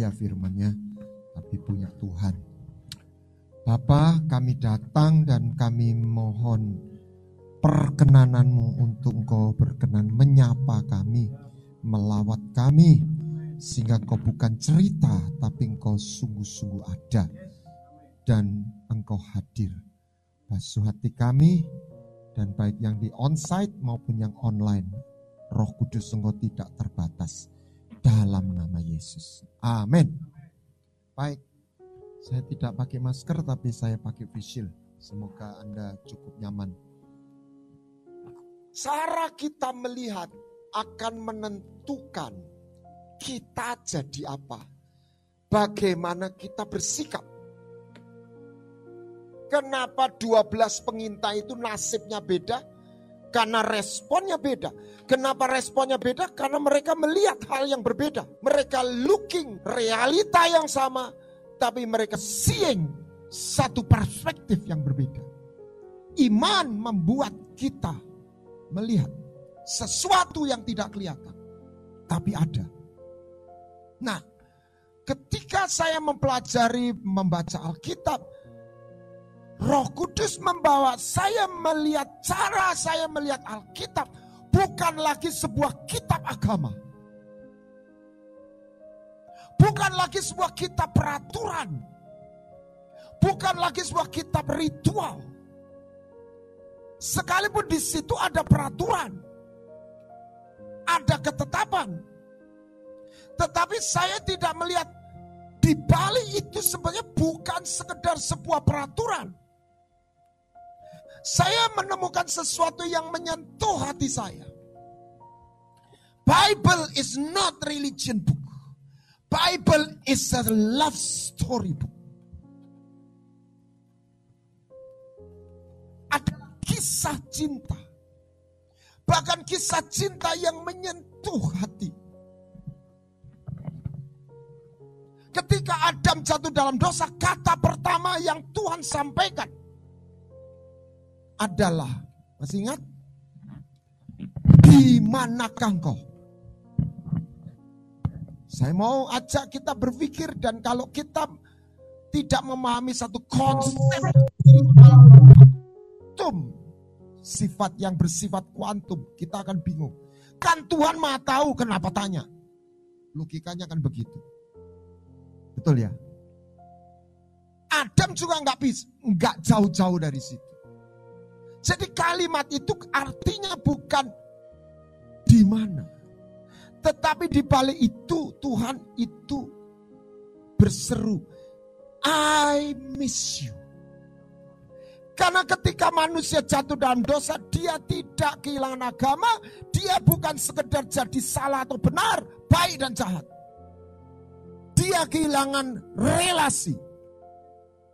Saya firmannya, tapi punya Tuhan. Bapa, kami datang dan kami mohon perkenananmu untuk engkau berkenan menyapa kami, melawat kami, sehingga engkau bukan cerita, tapi engkau sungguh-sungguh ada. Dan engkau hadir. Basuh hati kami, dan baik yang di onsite maupun yang online. Roh Kudus engkau tidak terbatas dalam nama Yesus. Amin. Baik, saya tidak pakai masker tapi saya pakai facial. Semoga Anda cukup nyaman. Cara kita melihat akan menentukan kita jadi apa. Bagaimana kita bersikap. Kenapa 12 pengintai itu nasibnya beda? Karena responnya beda. Kenapa responnya beda? Karena mereka melihat hal yang berbeda. Mereka looking realita yang sama, tapi mereka seeing satu perspektif yang berbeda. Iman membuat kita melihat sesuatu yang tidak kelihatan, tapi ada. Nah, ketika saya mempelajari membaca Alkitab, Roh Kudus membawa saya melihat cara saya melihat Alkitab bukan lagi sebuah kitab agama. Bukan lagi sebuah kitab peraturan. Bukan lagi sebuah kitab ritual. Sekalipun di situ ada peraturan. Ada ketetapan. Tetapi saya tidak melihat di balik itu sebenarnya bukan sekedar sebuah peraturan. Saya menemukan sesuatu yang menyentuh hati saya. Bible is not religion book. Bible is a love story book. Ada kisah cinta. Bahkan kisah cinta yang menyentuh hati. Ketika Adam jatuh dalam dosa, kata pertama yang Tuhan sampaikan adalah, masih ingat? Di manakah engkau? Saya mau ajak kita berpikir dan kalau kita tidak memahami satu konsep kuantum, sifat yang bersifat kuantum, kita akan bingung. Kan Tuhan mah tahu kenapa tanya. Logikanya kan begitu. Betul ya? Adam juga nggak bisa, nggak jauh-jauh dari situ. Jadi kalimat itu artinya bukan di mana. Tetapi di balik itu Tuhan itu berseru, I miss you. Karena ketika manusia jatuh dalam dosa, dia tidak kehilangan agama, dia bukan sekedar jadi salah atau benar, baik dan jahat. Dia kehilangan relasi.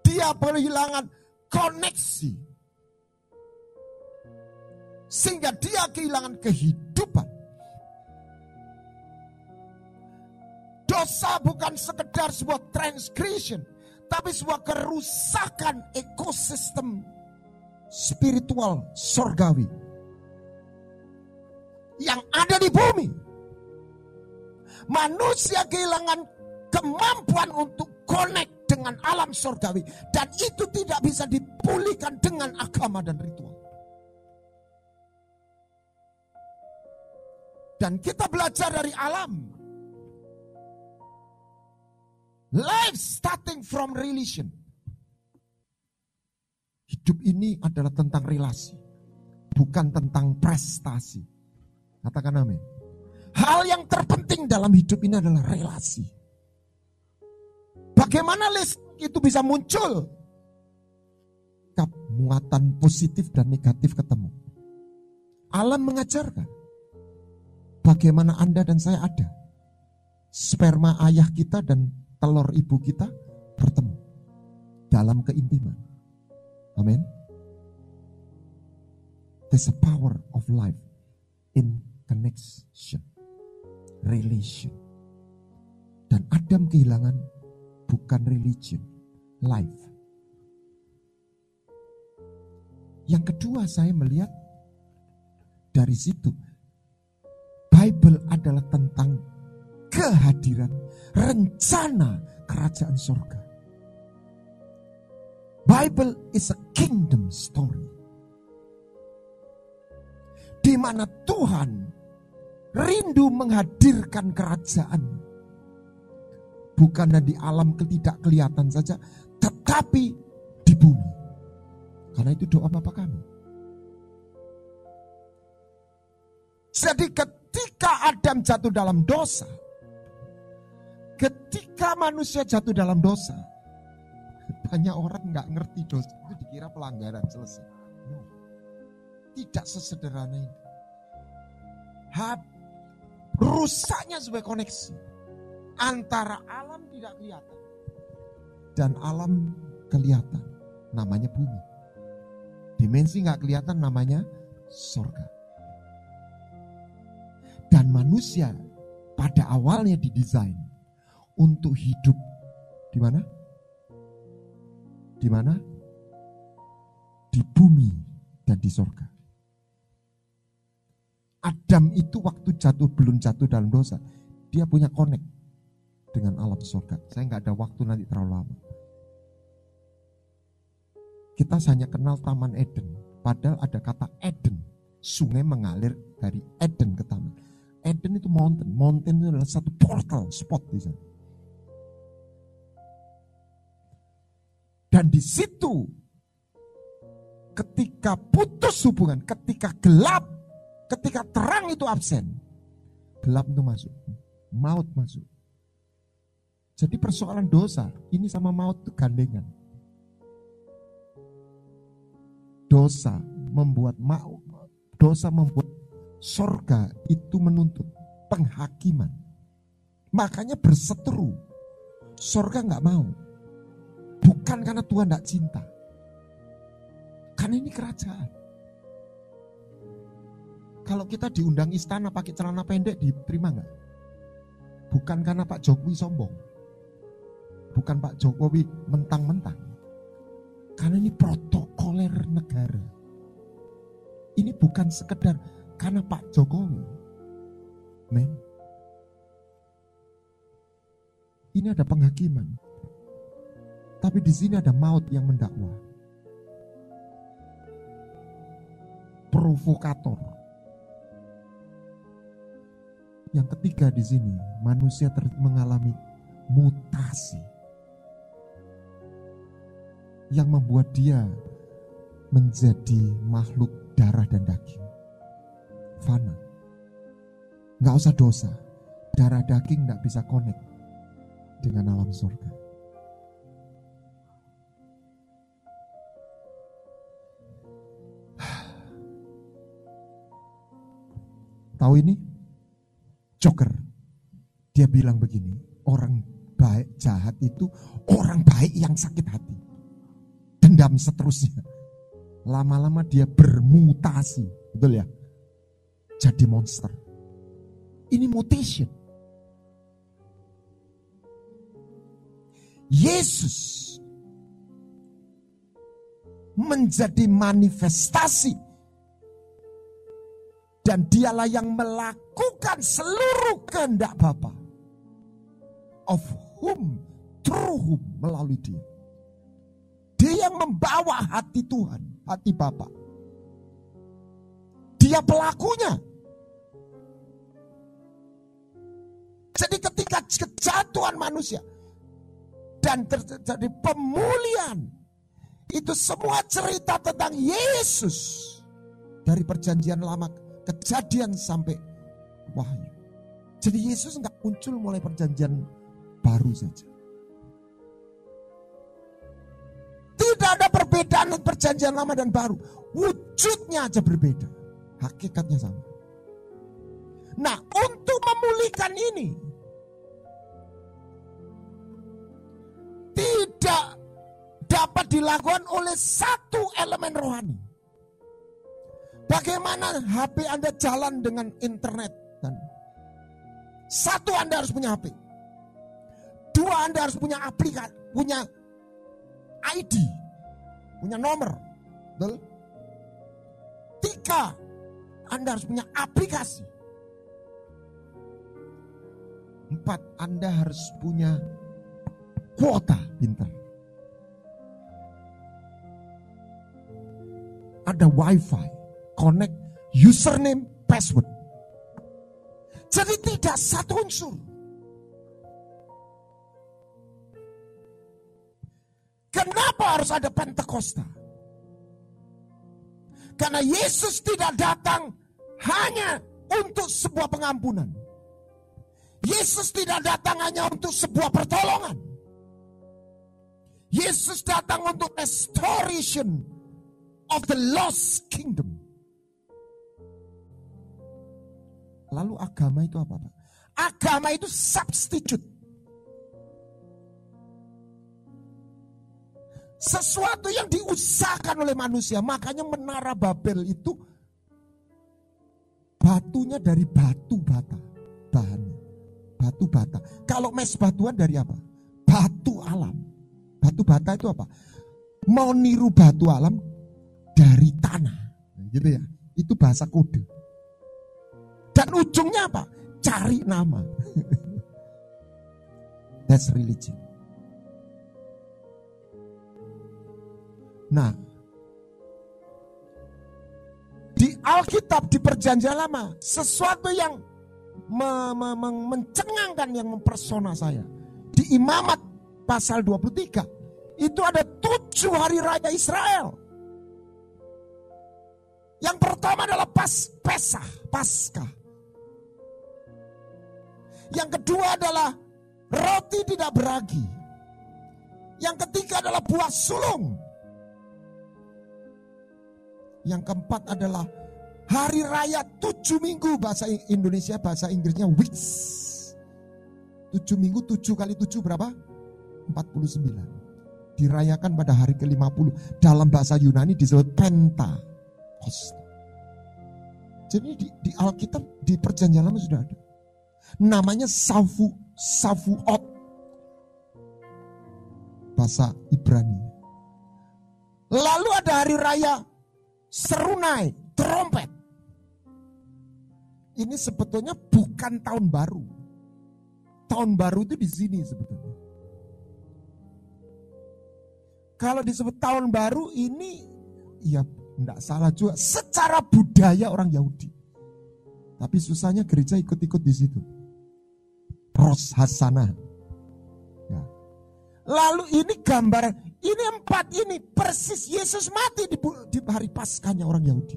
Dia kehilangan koneksi. Sehingga dia kehilangan kehidupan. Dosa bukan sekedar sebuah transgression, tapi sebuah kerusakan ekosistem spiritual sorgawi yang ada di bumi. Manusia kehilangan kemampuan untuk connect dengan alam sorgawi dan itu tidak bisa dipulihkan dengan agama dan ritual. Dan kita belajar dari alam. Life starting from relation. Hidup ini adalah tentang relasi. Bukan tentang prestasi. Katakan amin. Hal yang terpenting dalam hidup ini adalah relasi. Bagaimana list itu bisa muncul? Muatan positif dan negatif ketemu. Alam mengajarkan. Bagaimana Anda dan saya ada. Sperma ayah kita dan telur ibu kita bertemu. Dalam keintiman. Amin. There's a power of life in connection. Relation. Dan Adam kehilangan bukan religion, life. Yang kedua saya melihat dari situ Bible adalah tentang kehadiran rencana kerajaan surga. Bible is a kingdom story. Di mana Tuhan rindu menghadirkan kerajaan. Bukan di alam ketidak kelihatan saja, tetapi di bumi. Karena itu doa Bapak kami. Jadi ketika Adam jatuh dalam dosa, ketika manusia jatuh dalam dosa, banyak orang nggak ngerti dosa itu dikira pelanggaran selesai. No. Tidak sesederhana ini. Hab, rusaknya sebagai koneksi antara alam tidak kelihatan dan alam kelihatan. Namanya bumi. Dimensi nggak kelihatan namanya surga. Dan manusia pada awalnya didesain untuk hidup di mana? Di mana? Di bumi dan di surga. Adam itu waktu jatuh belum jatuh dalam dosa, dia punya connect dengan alam surga. Saya nggak ada waktu nanti terlalu lama. Kita hanya kenal Taman Eden, padahal ada kata Eden, sungai mengalir dari Eden ke taman. Eden itu mountain. Mountain itu adalah satu portal spot di sana. Dan di situ ketika putus hubungan, ketika gelap, ketika terang itu absen, gelap itu masuk, maut masuk. Jadi persoalan dosa ini sama maut itu gandengan. Dosa membuat maut, dosa membuat Sorga itu menuntut penghakiman. Makanya berseteru. Sorga nggak mau. Bukan karena Tuhan nggak cinta. Karena ini kerajaan. Kalau kita diundang istana pakai celana pendek diterima nggak? Bukan karena Pak Jokowi sombong. Bukan Pak Jokowi mentang-mentang. Karena ini protokoler negara. Ini bukan sekedar karena Pak Jokowi. Men. Ini ada penghakiman. Tapi di sini ada maut yang mendakwa. Provokator. Yang ketiga di sini, manusia ter mengalami mutasi. Yang membuat dia menjadi makhluk darah dan daging fana. Nggak usah dosa. Darah daging nggak bisa connect dengan alam surga. Tahu ini? Joker. Dia bilang begini, orang baik jahat itu orang baik yang sakit hati. Dendam seterusnya. Lama-lama dia bermutasi. Betul ya? Jadi monster. Ini mutation. Yesus menjadi manifestasi dan dialah yang melakukan seluruh kehendak Bapa. Of whom, through whom, melalui dia. Dia yang membawa hati Tuhan, hati Bapak. Dia pelakunya. Jadi ketika kejatuhan manusia dan terjadi pemulihan, itu semua cerita tentang Yesus dari perjanjian lama kejadian sampai wahyu. Jadi Yesus nggak muncul mulai perjanjian baru saja. Tidak ada perbedaan perjanjian lama dan baru. Wujudnya aja berbeda. Hakikatnya sama. Nah, untuk memulihkan ini tidak dapat dilakukan oleh satu elemen rohani. Bagaimana HP Anda jalan dengan internet dan satu Anda harus punya HP. Dua Anda harus punya aplikasi, punya ID, punya nomor. Tiga, Anda harus punya aplikasi. Empat, Anda harus punya kuota pinter. Ada wifi, connect username, password. Jadi tidak satu unsur. Kenapa harus ada Pentakosta? Karena Yesus tidak datang hanya untuk sebuah pengampunan. Yesus tidak datang hanya untuk sebuah pertolongan. Yesus datang untuk restoration of the lost kingdom. Lalu agama itu apa, Pak? Agama itu substitute. Sesuatu yang diusahakan oleh manusia. Makanya menara Babel itu batunya dari batu bata. Bahannya. Batu bata. Kalau mes batuan dari apa? Batu alam. Batu bata itu apa? Mau niru batu alam dari tanah. Gitu ya. Itu bahasa kode. Dan ujungnya apa? Cari nama. That's religion. Nah, di Alkitab di Perjanjian Lama sesuatu yang me, me, me, mencengangkan yang mempersona saya. Di Imamat pasal 23 itu ada tujuh hari raya Israel. Yang pertama adalah pas Pesah, Paskah. Yang kedua adalah roti tidak beragi. Yang ketiga adalah buah sulung. Yang keempat adalah hari raya tujuh minggu bahasa Indonesia bahasa Inggrisnya weeks. Tujuh minggu tujuh kali tujuh berapa? 49. Dirayakan pada hari ke-50. Dalam bahasa Yunani disebut Pentakos. Jadi di, di Alkitab di perjanjian lama sudah ada. Namanya Safu Safuot. Bahasa Ibrani. Lalu ada hari raya serunai, trompet. Ini sebetulnya bukan tahun baru. Tahun baru itu di sini sebetulnya. Kalau disebut tahun baru ini ya enggak salah juga secara budaya orang Yahudi. Tapi susahnya gereja ikut-ikut di situ. Ros Hasanah. Ya. Lalu ini gambaran ini empat ini persis Yesus mati di, hari Paskahnya orang Yahudi.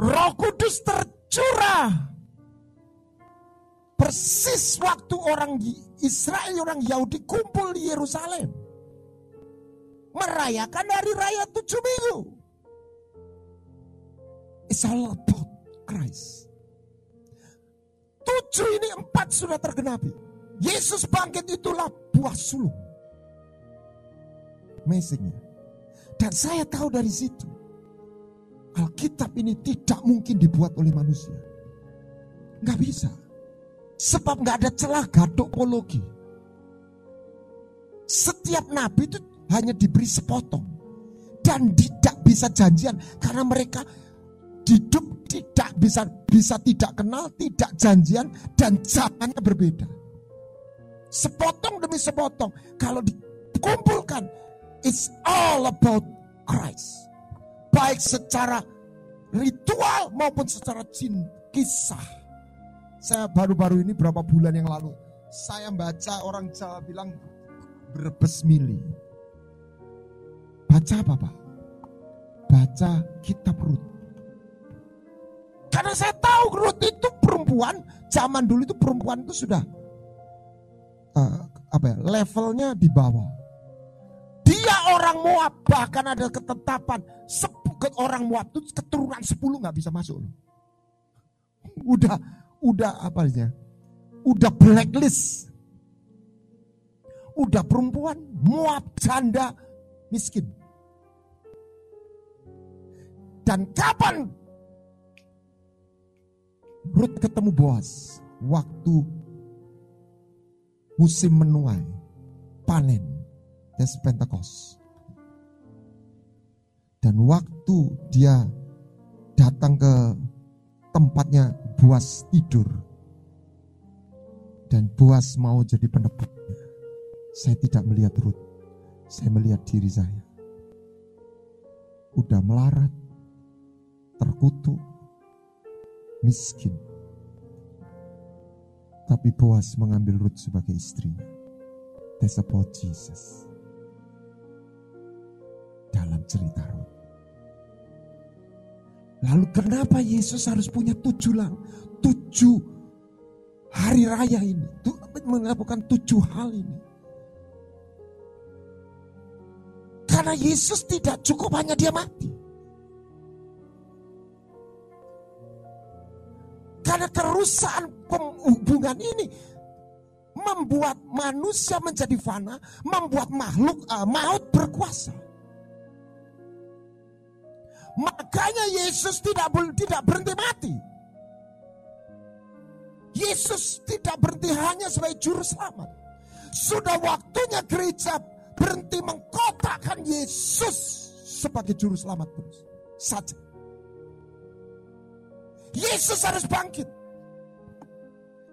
Roh Kudus tercurah. Persis waktu orang Israel, orang Yahudi kumpul di Yerusalem. Merayakan hari raya tujuh minggu. It's all about Christ. Tujuh ini empat sudah tergenapi. Yesus bangkit itulah buah sulung. Amazing Dan saya tahu dari situ. Alkitab ini tidak mungkin dibuat oleh manusia. Nggak bisa. Sebab nggak ada celah gadokologi. Setiap nabi itu hanya diberi sepotong. Dan tidak bisa janjian. Karena mereka hidup tidak bisa bisa tidak kenal, tidak janjian, dan zamannya berbeda. Sepotong demi sepotong. Kalau dikumpulkan, it's all about Christ. Baik secara ritual maupun secara cinta, kisah. Saya baru-baru ini berapa bulan yang lalu, saya baca orang Jawa bilang berbes mili. Baca apa Pak? Baca kitab Rut. Karena saya tahu Rut itu perempuan, zaman dulu itu perempuan itu sudah uh, apa ya, levelnya di bawah. Dia orang Moab bahkan ada ketetapan orang Moab itu keturunan 10 nggak bisa masuk. Udah udah apa aja? Udah blacklist. Udah perempuan Moab janda miskin. Dan kapan Ruth ketemu Boas? Waktu musim menuai, panen, dan Pentecost. Dan waktu dia datang ke tempatnya buas tidur. Dan buas mau jadi penebuknya. Saya tidak melihat Ruth. Saya melihat diri saya. Udah melarat, terkutuk, miskin. Tapi Boas mengambil Ruth sebagai istrinya. That's about Jesus. Dalam cerita Ruth. Lalu kenapa Yesus harus punya tujuh lang, tujuh hari raya ini, melakukan tujuh hal ini? Karena Yesus tidak cukup hanya dia mati. Kerusakan hubungan ini membuat manusia menjadi fana, membuat makhluk uh, maut berkuasa. Makanya Yesus tidak tidak berhenti mati. Yesus tidak berhenti hanya sebagai juru selamat. Sudah waktunya gereja berhenti mengkotakkan Yesus sebagai juru selamat terus saja. Yesus harus bangkit.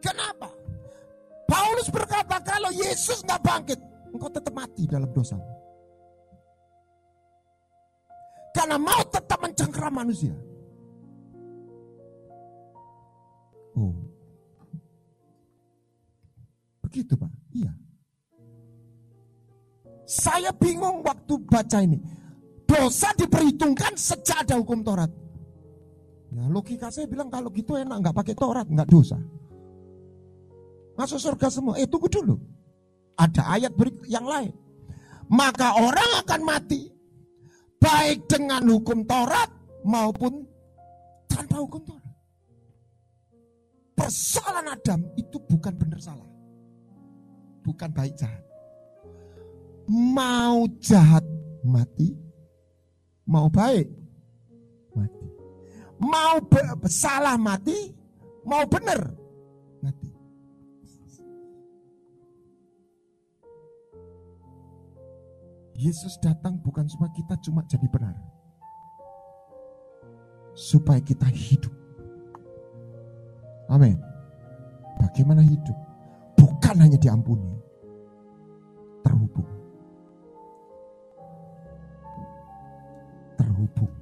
Kenapa? Paulus berkata kalau Yesus nggak bangkit, engkau tetap mati dalam dosa. Karena mau tetap mencengkeram manusia. Oh. Begitu Pak? Iya. Saya bingung waktu baca ini. Dosa diperhitungkan sejak ada hukum Taurat. Ya logika saya bilang kalau gitu enak nggak pakai Taurat nggak dosa. Masuk surga semua. Eh tunggu dulu. Ada ayat berikut yang lain. Maka orang akan mati baik dengan hukum Taurat maupun tanpa hukum Taurat. Persoalan Adam itu bukan benar salah. Bukan baik jahat. Mau jahat mati, mau baik mati. Mau salah mati, mau benar Yesus datang bukan supaya kita cuma jadi benar. Supaya kita hidup. Amin. Bagaimana hidup? Bukan hanya diampuni. Terhubung. Terhubung.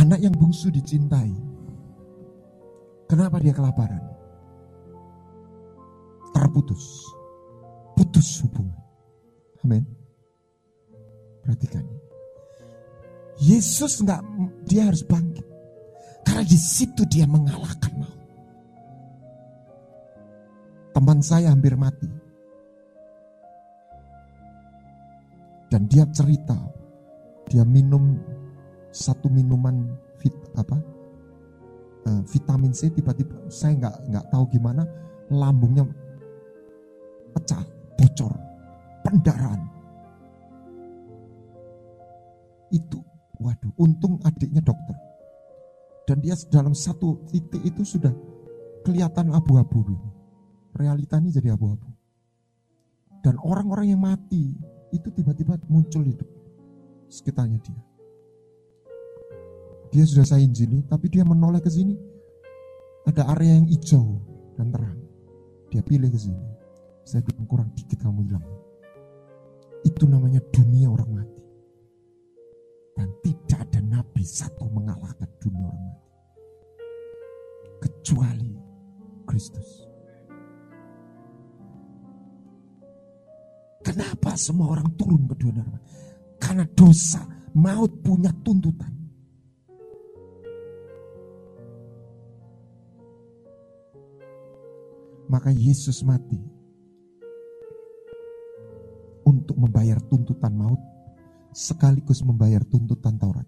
Anak yang bungsu dicintai. Kenapa dia kelaparan? Terputus. Putus hubungan. Amin. Perhatikan. Yesus nggak dia harus bangkit. Karena di situ dia mengalahkan mau. Teman saya hampir mati. Dan dia cerita, dia minum satu minuman vit apa uh, vitamin C tiba-tiba saya nggak nggak tahu gimana lambungnya pecah bocor pendarahan itu waduh untung adiknya dokter dan dia dalam satu titik itu sudah kelihatan abu-abu ini realita ini jadi abu-abu dan orang-orang yang mati itu tiba-tiba muncul di sekitarnya dia dia sudah saya injili, tapi dia menoleh ke sini. Ada area yang hijau dan terang. Dia pilih ke sini. Saya bilang kurang dikit kamu hilang. Itu namanya dunia orang mati. Dan tidak ada nabi satu mengalahkan dunia orang mati. Kecuali Kristus. Kenapa semua orang turun ke dunia orang mati? Karena dosa, maut punya tuntutan. Maka Yesus mati membayar tuntutan maut sekaligus membayar tuntutan Taurat.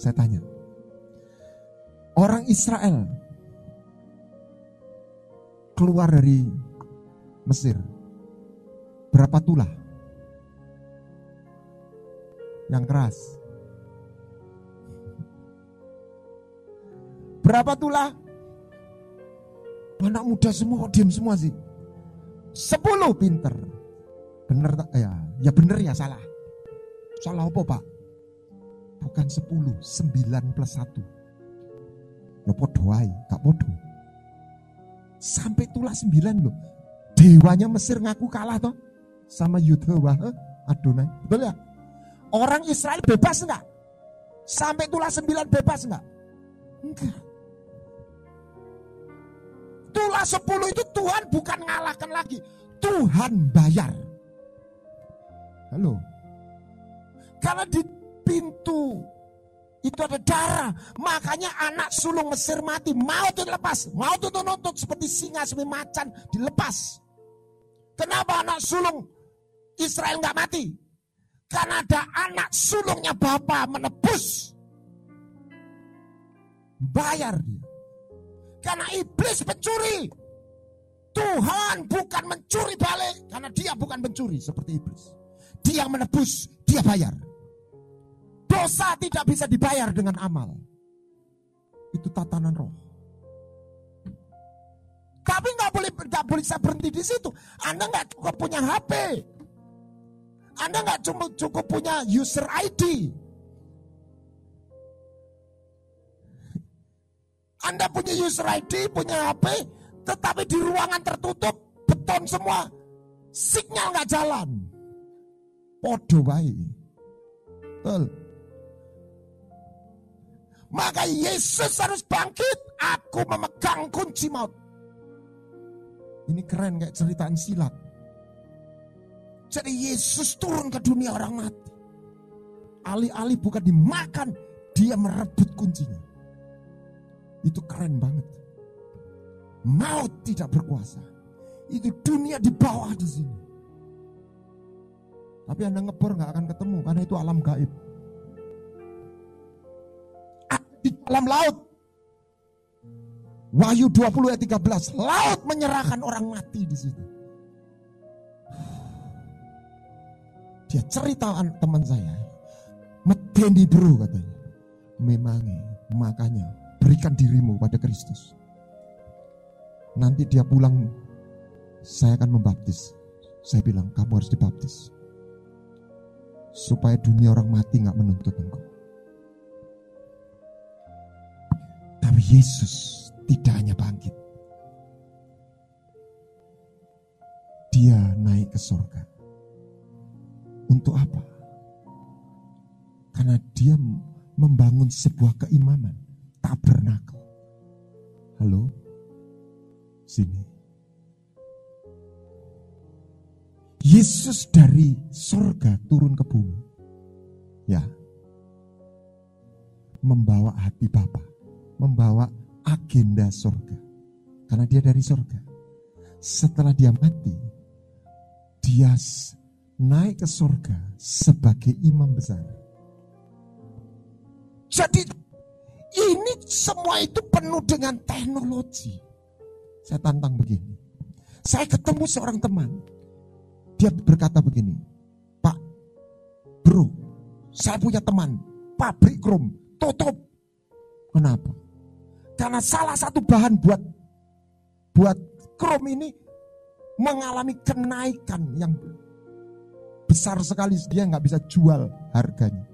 Saya tanya, orang Israel keluar dari Mesir, berapa tulah? Yang keras. Berapa tulah? Anak muda semua kok semua sih. Sepuluh pinter. Bener tak? Ya, ya bener ya salah. Salah apa pak? Bukan 10, 9 plus 1. Lo podoai, gak podo. Sampai tulah 9 loh. Dewanya Mesir ngaku kalah toh sama Yudhawa Adonai. Betul ya? Orang Israel bebas enggak? Sampai tulah 9 bebas enggak? Enggak. Tulah 10 itu Tuhan bukan ngalahkan lagi. Tuhan bayar. Halo. Karena di pintu itu ada darah. Makanya anak sulung Mesir mati. Mau itu dilepas. Mau itu nuntut seperti singa, seperti macan dilepas. Kenapa anak sulung Israel nggak mati? Karena ada anak sulungnya Bapak menebus. Bayar dia. Karena iblis pencuri. Tuhan bukan mencuri balik. Karena dia bukan pencuri seperti iblis. Dia menebus, dia bayar. Dosa tidak bisa dibayar dengan amal. Itu tatanan roh. Tapi nggak boleh nggak boleh saya berhenti di situ. Anda nggak cukup punya HP. Anda nggak cuma cukup punya user ID. Anda punya user ID, punya HP, tetapi di ruangan tertutup, beton semua, sinyal nggak jalan. Podo baik. Betul. Maka Yesus harus bangkit. Aku memegang kunci maut. Ini keren kayak ceritaan silat. Jadi Yesus turun ke dunia orang mati. Alih-alih bukan dimakan, dia merebut kuncinya. Itu keren banget. Maut tidak berkuasa. Itu dunia di bawah di sini. Tapi Anda ngebor nggak akan ketemu karena itu alam gaib. Di dalam laut. Wahyu 20 ayat 13. Laut menyerahkan orang mati di situ. Dia ceritakan teman saya. Medeni bro katanya. Memangnya makanya berikan dirimu pada Kristus. Nanti dia pulang, saya akan membaptis. Saya bilang, kamu harus dibaptis. Supaya dunia orang mati nggak menuntut engkau. Tapi Yesus tidak hanya bangkit. Dia naik ke surga. Untuk apa? Karena dia membangun sebuah keimanan tabernakel. Halo? Sini. Yesus dari sorga turun ke bumi. Ya. Membawa hati Bapa. Membawa agenda sorga. Karena dia dari sorga. Setelah dia mati, dia naik ke sorga sebagai imam besar. Jadi ini semua itu penuh dengan teknologi. Saya tantang begini. Saya ketemu seorang teman. Dia berkata begini. Pak, bro, saya punya teman. Pabrik krom, tutup. Kenapa? Karena salah satu bahan buat buat krom ini mengalami kenaikan yang besar sekali. Dia nggak bisa jual harganya.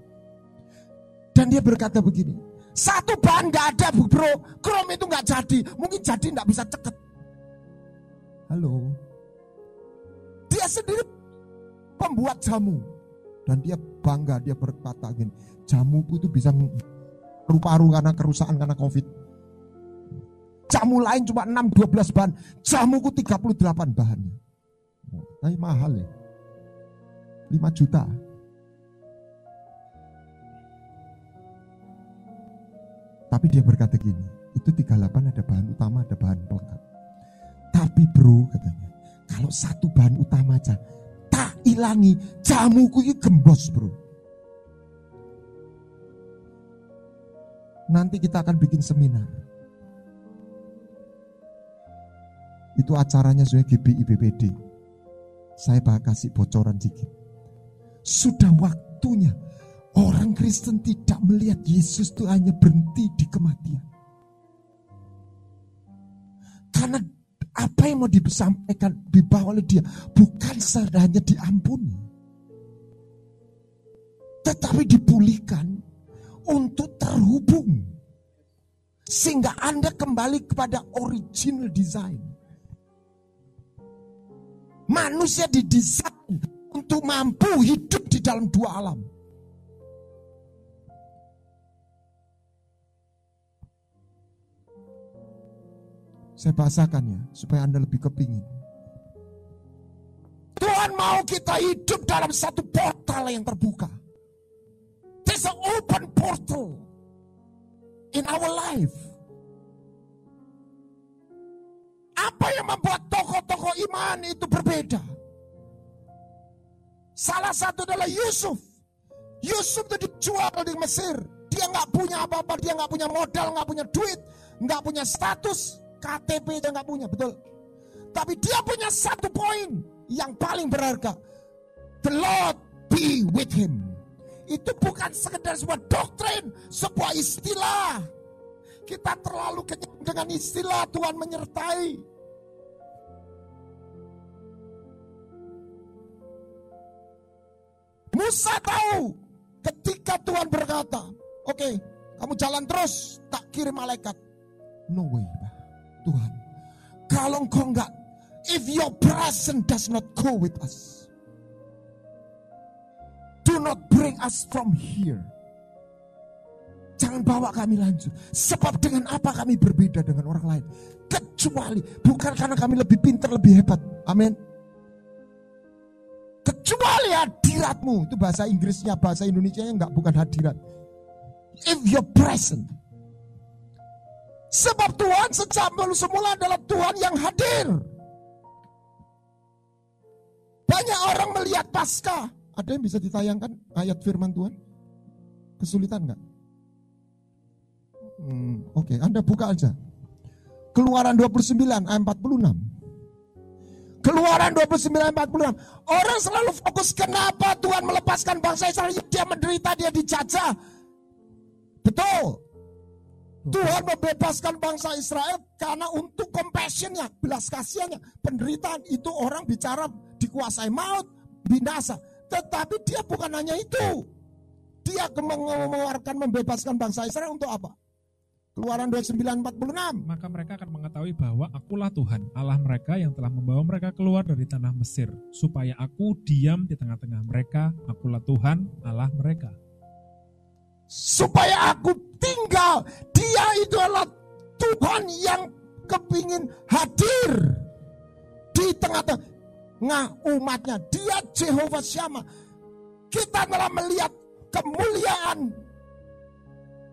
Dan dia berkata begini, satu bahan nggak ada bro, krom itu nggak jadi, mungkin jadi nggak bisa ceket. Halo, dia sendiri pembuat jamu dan dia bangga dia berkata gini, jamuku itu bisa paru-paru karena kerusakan karena covid. Jamu lain cuma 6-12 bahan, jamuku 38 bahannya. Tapi mahal ya, 5 juta. Tapi dia berkata gini, itu 38 ada bahan utama, ada bahan pelengkap. Tapi bro katanya, kalau satu bahan utama aja, tak ilangi, jamuku ini gembos bro. Nanti kita akan bikin seminar. Itu acaranya sesuai GBI BPD. Saya bakal kasih bocoran sedikit. Sudah waktunya Orang Kristen tidak melihat Yesus itu hanya berhenti di kematian. Karena apa yang mau disampaikan dibawa oleh dia bukan hanya diampuni. tetapi dipulihkan untuk terhubung. Sehingga Anda kembali kepada original design. Manusia didesain untuk mampu hidup di dalam dua alam. Saya bahasakan ya, supaya Anda lebih kepingin. Tuhan mau kita hidup dalam satu portal yang terbuka. There's an open portal in our life. Apa yang membuat tokoh-tokoh iman itu berbeda? Salah satu adalah Yusuf. Yusuf itu dijual di Mesir. Dia nggak punya apa-apa, dia nggak punya modal, nggak punya duit, nggak punya status, KTP dia nggak punya, betul. Tapi dia punya satu poin yang paling berharga. The Lord be with him. Itu bukan sekedar sebuah doktrin, sebuah istilah. Kita terlalu kenyang dengan istilah Tuhan menyertai. Musa tahu ketika Tuhan berkata, oke, okay, kamu jalan terus, tak kirim malaikat. No way, Tuhan. Kalau engkau enggak, if your presence does not go with us, do not bring us from here. Jangan bawa kami lanjut. Sebab dengan apa kami berbeda dengan orang lain? Kecuali bukan karena kami lebih pintar, lebih hebat. Amin. Kecuali hadiratmu. Itu bahasa Inggrisnya, bahasa Indonesia enggak bukan hadirat. If your present Sebab Tuhan sejak semula adalah Tuhan yang hadir. Banyak orang melihat pasca. Ada yang bisa ditayangkan ayat firman Tuhan? Kesulitan nggak? Hmm, Oke, okay. Anda buka aja. Keluaran 29 ayat 46. Keluaran 29 ayat 46. Orang selalu fokus kenapa Tuhan melepaskan bangsa Israel. Dia menderita, dia dijajah. Betul. Tuhan membebaskan bangsa Israel karena untuk compassionnya, belas kasihannya, penderitaan itu orang bicara dikuasai maut, binasa. Tetapi dia bukan hanya itu. Dia mengeluarkan membebaskan bangsa Israel untuk apa? Keluaran 29:46. Maka mereka akan mengetahui bahwa akulah Tuhan, Allah mereka yang telah membawa mereka keluar dari tanah Mesir, supaya aku diam di tengah-tengah mereka, akulah Tuhan, Allah mereka supaya aku tinggal. Dia itu adalah Tuhan yang kepingin hadir di tengah-tengah umatnya. Dia Jehovah Syama. Kita telah melihat kemuliaan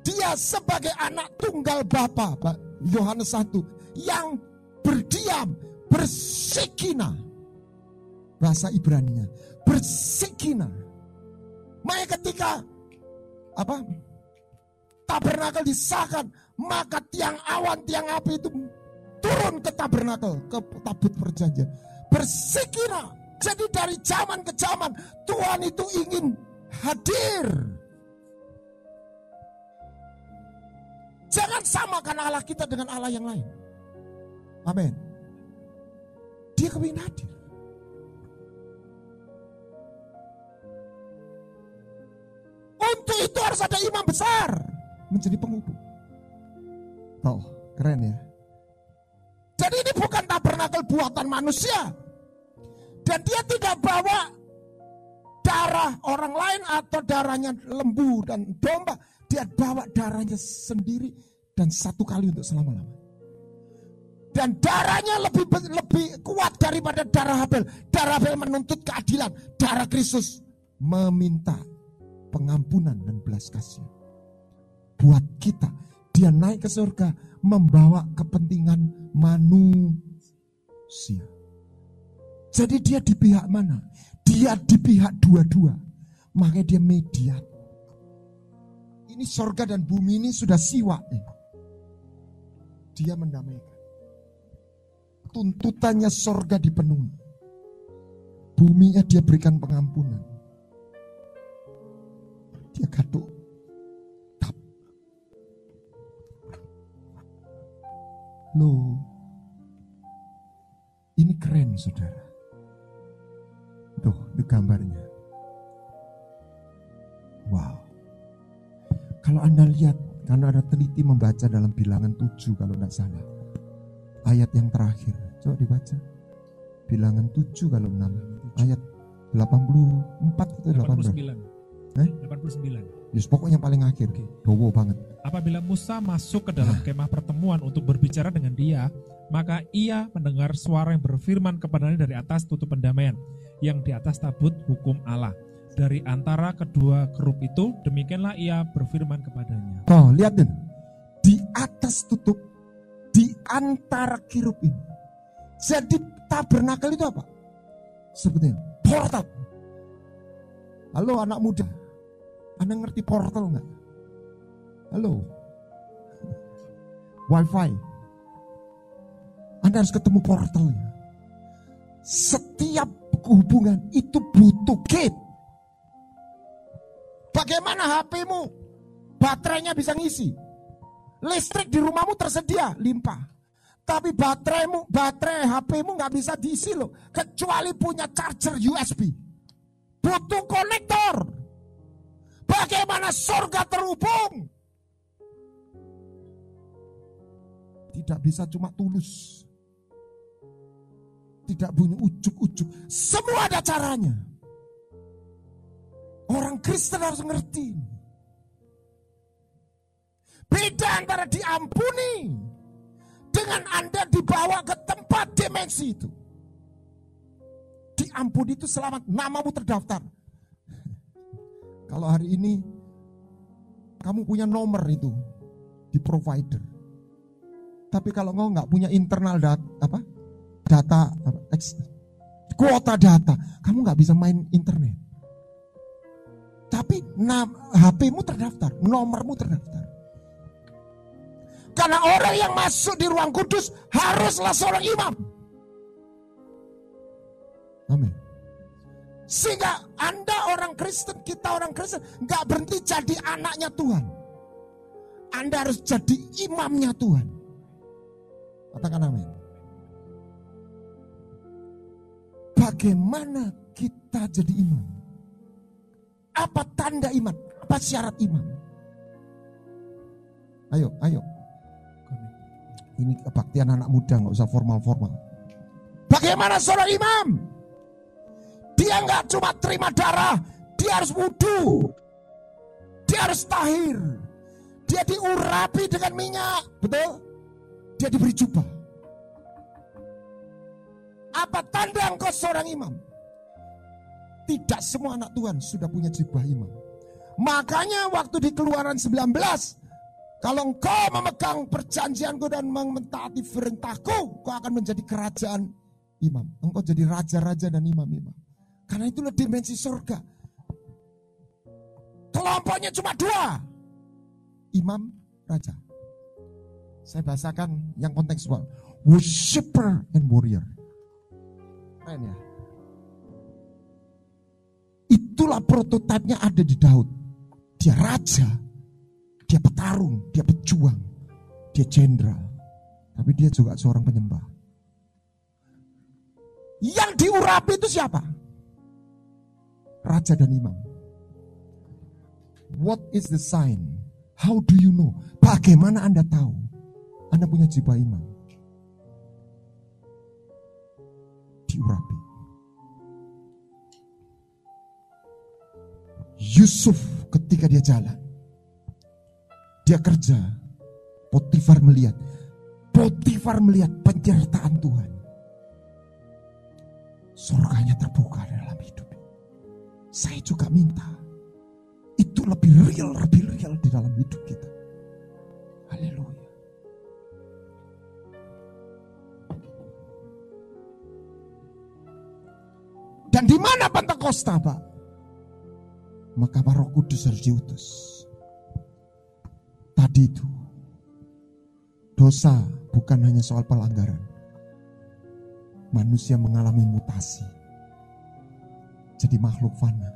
dia sebagai anak tunggal Bapa, Yohanes 1 yang berdiam, bersikina. Bahasa Ibrani-nya, bersikina. Makanya ketika apa? Tabernakel disahkan maka tiang awan tiang api itu turun ke tabernakel ke tabut perjanjian. Bersikira jadi dari zaman ke zaman Tuhan itu ingin hadir. Jangan samakan Allah kita dengan Allah yang lain. Amin. Dia kepingin hadir Untuk itu harus ada imam besar menjadi penghubung. Oh, keren ya. Jadi ini bukan tabernakel buatan manusia. Dan dia tidak bawa darah orang lain atau darahnya lembu dan domba. Dia bawa darahnya sendiri dan satu kali untuk selama-lamanya. Dan darahnya lebih lebih kuat daripada darah Habel. Darah Habel menuntut keadilan. Darah Kristus meminta pengampunan dan belas kasih. Buat kita, dia naik ke surga membawa kepentingan manusia. Jadi dia di pihak mana? Dia di pihak dua-dua. Makanya dia mediat. Ini surga dan bumi ini sudah siwa. Dia mendamaikan. Tuntutannya surga dipenuhi. Buminya dia berikan pengampunan dia katuk tap. Loh, ini keren saudara. Tuh, itu gambarnya. Kalau Anda lihat, karena ada teliti membaca dalam bilangan 7 kalau tidak salah. Ayat yang terakhir, coba dibaca. Bilangan 7 kalau 6. Ayat 84 atau 89. Eh? 89. Yes, pokoknya paling akhir. Oke. Dowo banget. Apabila Musa masuk ke dalam kemah pertemuan untuk berbicara dengan dia, maka ia mendengar suara yang berfirman kepadanya dari atas tutup pendamaian, yang di atas tabut hukum Allah. Dari antara kedua kerup itu, demikianlah ia berfirman kepadanya. Oh, lihat deh. Di atas tutup, di antara kirup ini. Jadi tabernakel itu apa? Sebetulnya portal. Halo anak muda, Anda ngerti portal nggak? Halo, wifi. Anda harus ketemu portalnya. Setiap hubungan itu butuh gate. Bagaimana HP-mu? Baterainya bisa ngisi. Listrik di rumahmu tersedia, limpah. Tapi bateraimu, baterai HP-mu nggak bisa diisi loh. Kecuali punya charger USB. Butuh konektor. Bagaimana surga terhubung? Tidak bisa cuma tulus. Tidak punya ujuk-ujuk. Semua ada caranya. Orang Kristen harus ngerti. Beda antara diampuni dengan Anda dibawa ke tempat dimensi itu. Diampuni itu selamat, namamu terdaftar. Kalau hari ini kamu punya nomor itu di provider. Tapi kalau engkau nggak punya internal data apa? Data apa, kuota data, kamu nggak bisa main internet. Tapi HP-mu terdaftar, nomormu terdaftar. Karena orang yang masuk di ruang kudus haruslah seorang imam. Amin. Sehingga Anda orang Kristen, kita orang Kristen, nggak berhenti jadi anaknya Tuhan. Anda harus jadi imamnya Tuhan. Katakan amin. Bagaimana kita jadi imam? Apa tanda iman? Apa syarat imam? Ayo, ayo. Ini kebaktian anak muda, nggak usah formal-formal. Bagaimana seorang imam? Dia nggak cuma terima darah, dia harus wudhu. Dia harus tahir. Dia diurapi dengan minyak, betul? Dia diberi jubah. Apa tanda engkau seorang imam? Tidak semua anak Tuhan sudah punya jubah imam. Makanya waktu di keluaran 19, kalau engkau memegang perjanjianku dan mentaati perintahku, kau akan menjadi kerajaan imam. Engkau jadi raja-raja dan imam-imam. Karena itulah dimensi surga. Kelompoknya cuma dua. Imam, raja. Saya bahasakan yang kontekstual. Worshipper and warrior. Keren ya. Itulah prototipenya ada di Daud. Dia raja, dia petarung, dia pejuang, dia jenderal. Tapi dia juga seorang penyembah. Yang diurapi itu siapa? Raja dan imam. What is the sign? How do you know? Bagaimana Anda tahu? Anda punya jiwa imam. Diurapi. Yusuf ketika dia jalan. Dia kerja. Potifar melihat. Potifar melihat penyertaan Tuhan. Surganya terbuka dalam hidup. Saya juga minta. Itu lebih real, lebih real di dalam hidup kita. Haleluya. Dan di mana Pentakosta, Pak? Maka Roh Kudus harus diutus. Tadi itu dosa bukan hanya soal pelanggaran. Manusia mengalami mutasi. Jadi makhluk fana.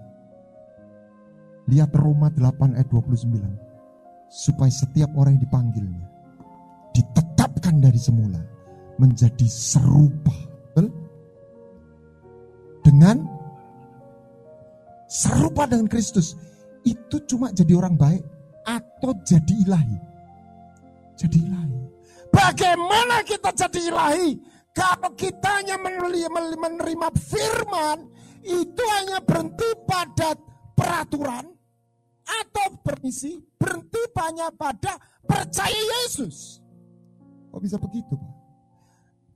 Lihat Roma 8 ayat 29. Supaya setiap orang yang dipanggilnya ditetapkan dari semula menjadi serupa. Betul? Dengan serupa dengan Kristus. Itu cuma jadi orang baik atau jadi ilahi. Jadi ilahi. Bagaimana kita jadi ilahi? Kalau kita hanya menerima firman, itu hanya berhenti pada peraturan atau permisi, berhenti hanya pada percaya Yesus. Kok bisa begitu Pak?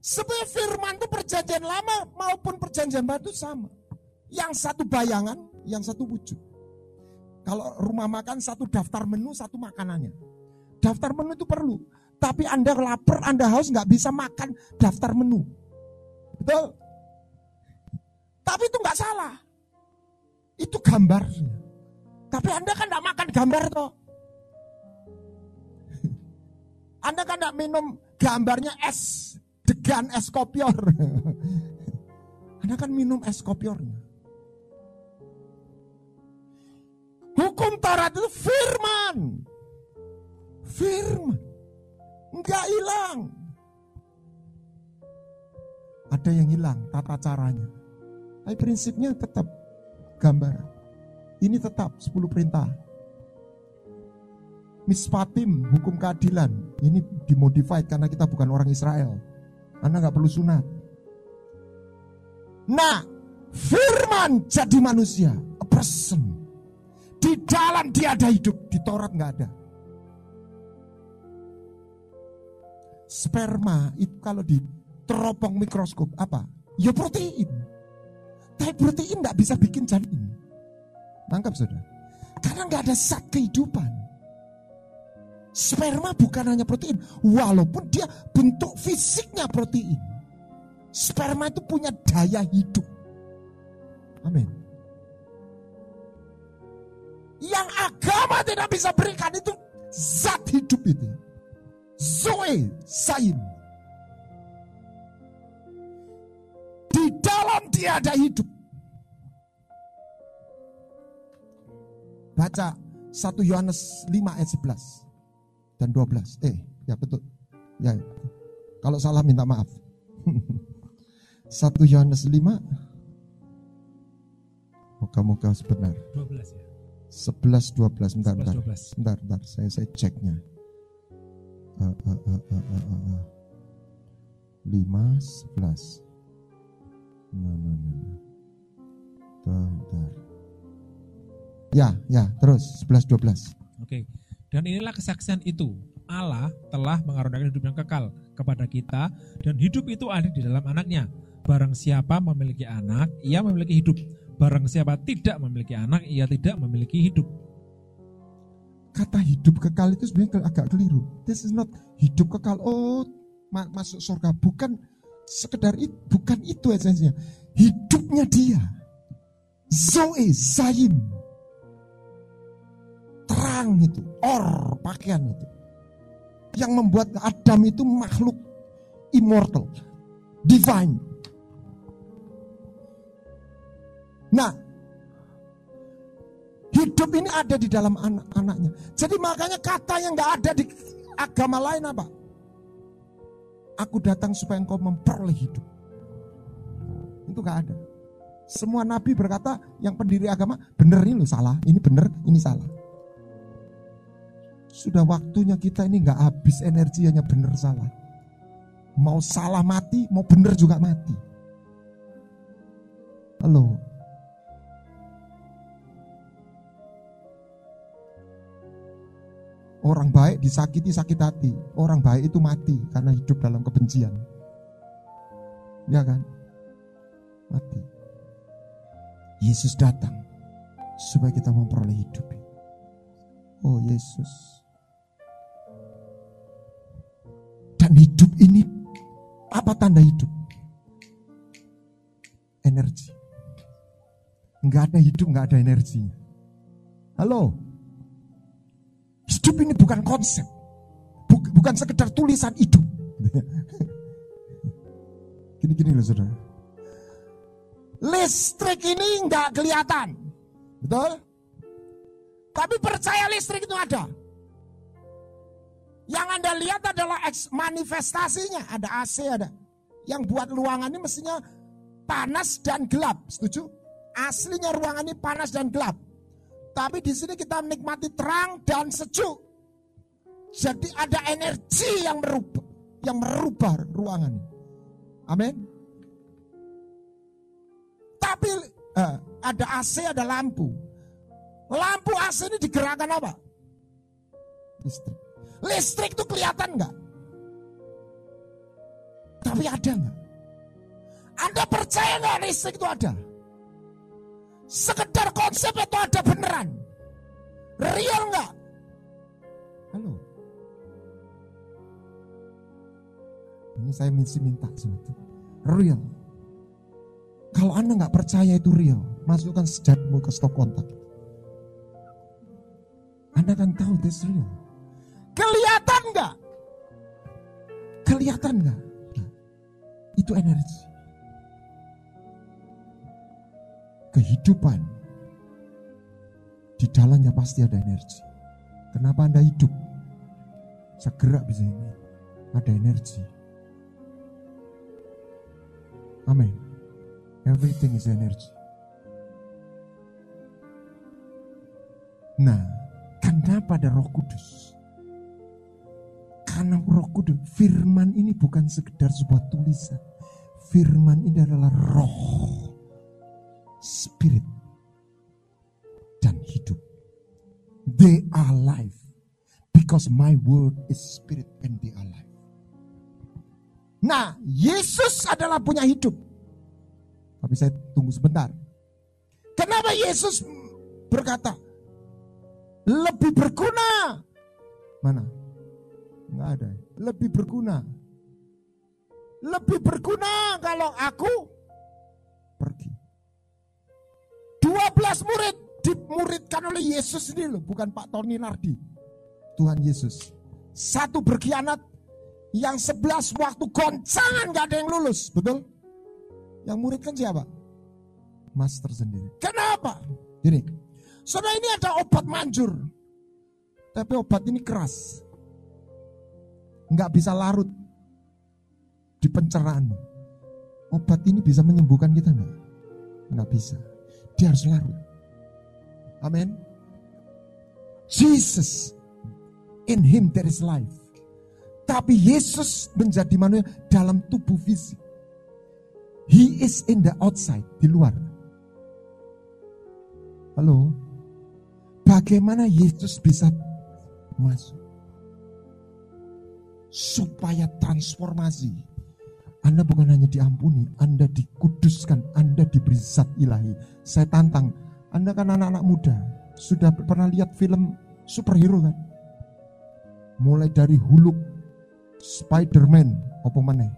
Sebenarnya firman itu perjanjian lama maupun perjanjian baru sama. Yang satu bayangan, yang satu wujud. Kalau rumah makan satu daftar menu, satu makanannya. Daftar menu itu perlu. Tapi Anda lapar, Anda haus nggak bisa makan daftar menu. Betul? Tapi itu nggak salah. Itu gambarnya. Tapi Anda kan nggak makan gambar toh. Anda kan nggak minum gambarnya es degan es kopior. Anda kan minum es kopiornya. Hukum Taurat itu firman. Firman. Enggak hilang. Ada yang hilang tata caranya. Tapi prinsipnya tetap gambar. Ini tetap 10 perintah. Mispatim, hukum keadilan. Ini dimodified karena kita bukan orang Israel. Anda nggak perlu sunat. Nah, firman jadi manusia, a person. Di dalam dia ada hidup, di Taurat nggak ada. Sperma itu kalau di teropong mikroskop apa? Ya protein. Tapi protein nggak bisa bikin janin. Tangkap saudara. Karena nggak ada zat kehidupan. Sperma bukan hanya protein, walaupun dia bentuk fisiknya protein. Sperma itu punya daya hidup. Amin. Yang agama tidak bisa berikan itu zat hidup itu. Zoe, sain. Dalam dia ada hidup. Baca 1 Yohanes 5 ayat 11 dan 12. Eh, ya betul. Ya. Kalau salah minta maaf. 1 Yohanes 5 Moga-moga sebenar. 12 ya. 11 12 bentar 11, bentar. 12. Bentar bentar saya saya ceknya. Uh, uh, uh, uh, uh, uh. 5 11. Nah, nah, nah, nah. Bentar. Ya, ya, terus 11 12. Oke. Dan inilah kesaksian itu. Allah telah mengaruniakan hidup yang kekal kepada kita dan hidup itu ada di dalam anaknya. Barang siapa memiliki anak, ia memiliki hidup. Barang siapa tidak memiliki anak, ia tidak memiliki hidup. Kata hidup kekal itu sebenarnya agak keliru. This is not hidup kekal. Oh, masuk surga. Bukan sekedar itu, bukan itu esensinya. Hidupnya dia. Zoe, Zaim. Terang itu, or pakaian itu. Yang membuat Adam itu makhluk immortal, divine Nah, hidup ini ada di dalam anak-anaknya. Jadi makanya kata yang nggak ada di agama lain apa? Aku datang supaya engkau memperoleh hidup. Itu nggak ada. Semua nabi berkata yang pendiri agama benar ini salah, ini benar, ini salah. Sudah waktunya kita ini nggak habis energi hanya benar salah. Mau salah mati, mau benar juga mati. Halo, Orang baik disakiti sakit hati. Orang baik itu mati karena hidup dalam kebencian. Ya kan? Mati. Yesus datang supaya kita memperoleh hidup. Oh Yesus. Dan hidup ini apa tanda hidup? Energi. Enggak ada hidup, enggak ada energinya. Halo? Hidup ini bukan konsep. Bukan sekedar tulisan hidup. Gini-gini loh saudara. Listrik ini nggak kelihatan. Betul? Tapi percaya listrik itu ada. Yang Anda lihat adalah manifestasinya. Ada AC ada. Yang buat ruangan ini mestinya panas dan gelap. Setuju? Aslinya ruangan ini panas dan gelap. Tapi di sini kita menikmati terang dan sejuk. Jadi ada energi yang merubah, yang merubah ruangan. Amin. Tapi eh, ada AC, ada lampu. Lampu AC ini digerakkan apa? Listrik. Listrik itu kelihatan nggak? Tapi ada nggak? Anda percaya nggak listrik itu ada? Sekedar konsep itu ada beneran. Real nggak? Halo. Ini saya mesti minta sesuatu. Real. Kalau Anda nggak percaya itu real, masukkan sejatmu ke stop kontak. Anda akan tahu itu real. Kelihatan nggak? Kelihatan nggak? Itu energi. Kehidupan. Di dalamnya pasti ada energi. Kenapa Anda hidup? Segera bisa ini. Ada energi. Amin. Everything is energy. Nah, kenapa ada roh kudus? Karena roh kudus, firman ini bukan sekedar sebuah tulisan. Firman ini adalah roh, spirit, dan hidup. They are life. Because my word is spirit and they are life. Nah, Yesus adalah punya hidup. Tapi saya tunggu sebentar. Kenapa Yesus berkata, lebih berguna? Mana? Enggak ada. Lebih berguna. Lebih berguna kalau aku 12 murid dimuridkan oleh Yesus ini loh, bukan Pak Tony Nardi. Tuhan Yesus. Satu berkhianat, yang sebelas waktu goncangan gak ada yang lulus, betul? Yang murid kan siapa? Master sendiri. Kenapa? Jadi, saudara ini ada obat manjur. Tapi obat ini keras. Nggak bisa larut di pencerahan. Obat ini bisa menyembuhkan kita nggak? Nggak bisa. Dia harus larut. Amin. Jesus, in him there is life. Tapi Yesus menjadi manusia dalam tubuh fisik. He is in the outside, di luar. Halo? Bagaimana Yesus bisa masuk? Supaya transformasi. Anda bukan hanya diampuni, Anda dikuduskan, Anda diberi zat ilahi. Saya tantang, Anda kan anak-anak muda, sudah pernah lihat film superhero kan? Mulai dari Huluk, Spider-Man apa mana?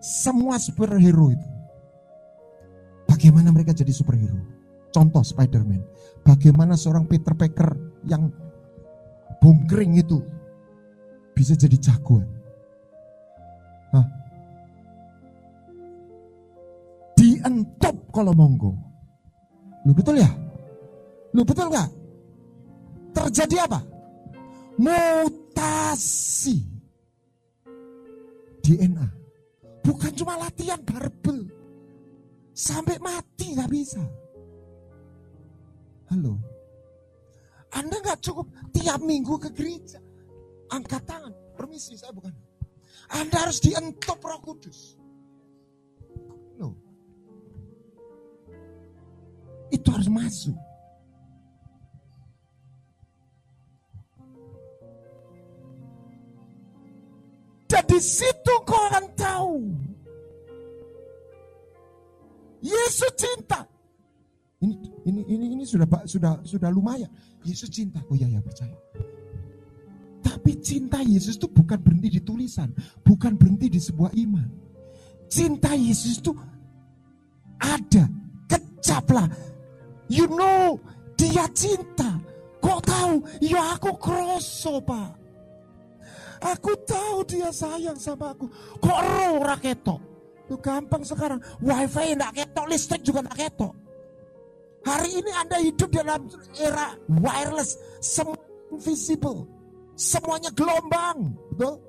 Semua superhero itu. Bagaimana mereka jadi superhero? Contoh Spider-Man. Bagaimana seorang Peter Parker yang bongkring itu bisa jadi jagoan? Hah? Dientop kalau monggo. Lu betul ya? Lu betul nggak? Terjadi apa? Mutasi. DNA. Bukan cuma latihan barbel. Sampai mati nggak bisa. Halo. Anda nggak cukup tiap minggu ke gereja. Angkat tangan. Permisi, saya bukan. Anda harus dientop roh kudus. Itu harus masuk. Dan di situ kau akan tahu. Yesus cinta. Ini ini ini ini sudah sudah sudah lumayan. Yesus cinta. Oh ya ya percaya. Tapi cinta Yesus itu bukan berhenti di tulisan, bukan berhenti di sebuah iman. Cinta Yesus itu ada, kecaplah. You know, dia cinta. Kok tahu? Ya aku kroso, Pak. Aku tahu dia sayang sama aku. Kok roh raketok? Itu gampang sekarang. Wifi enggak ketok, listrik juga enggak ketok. Hari ini Anda hidup dalam era wireless, semua invisible. Semuanya gelombang, betul?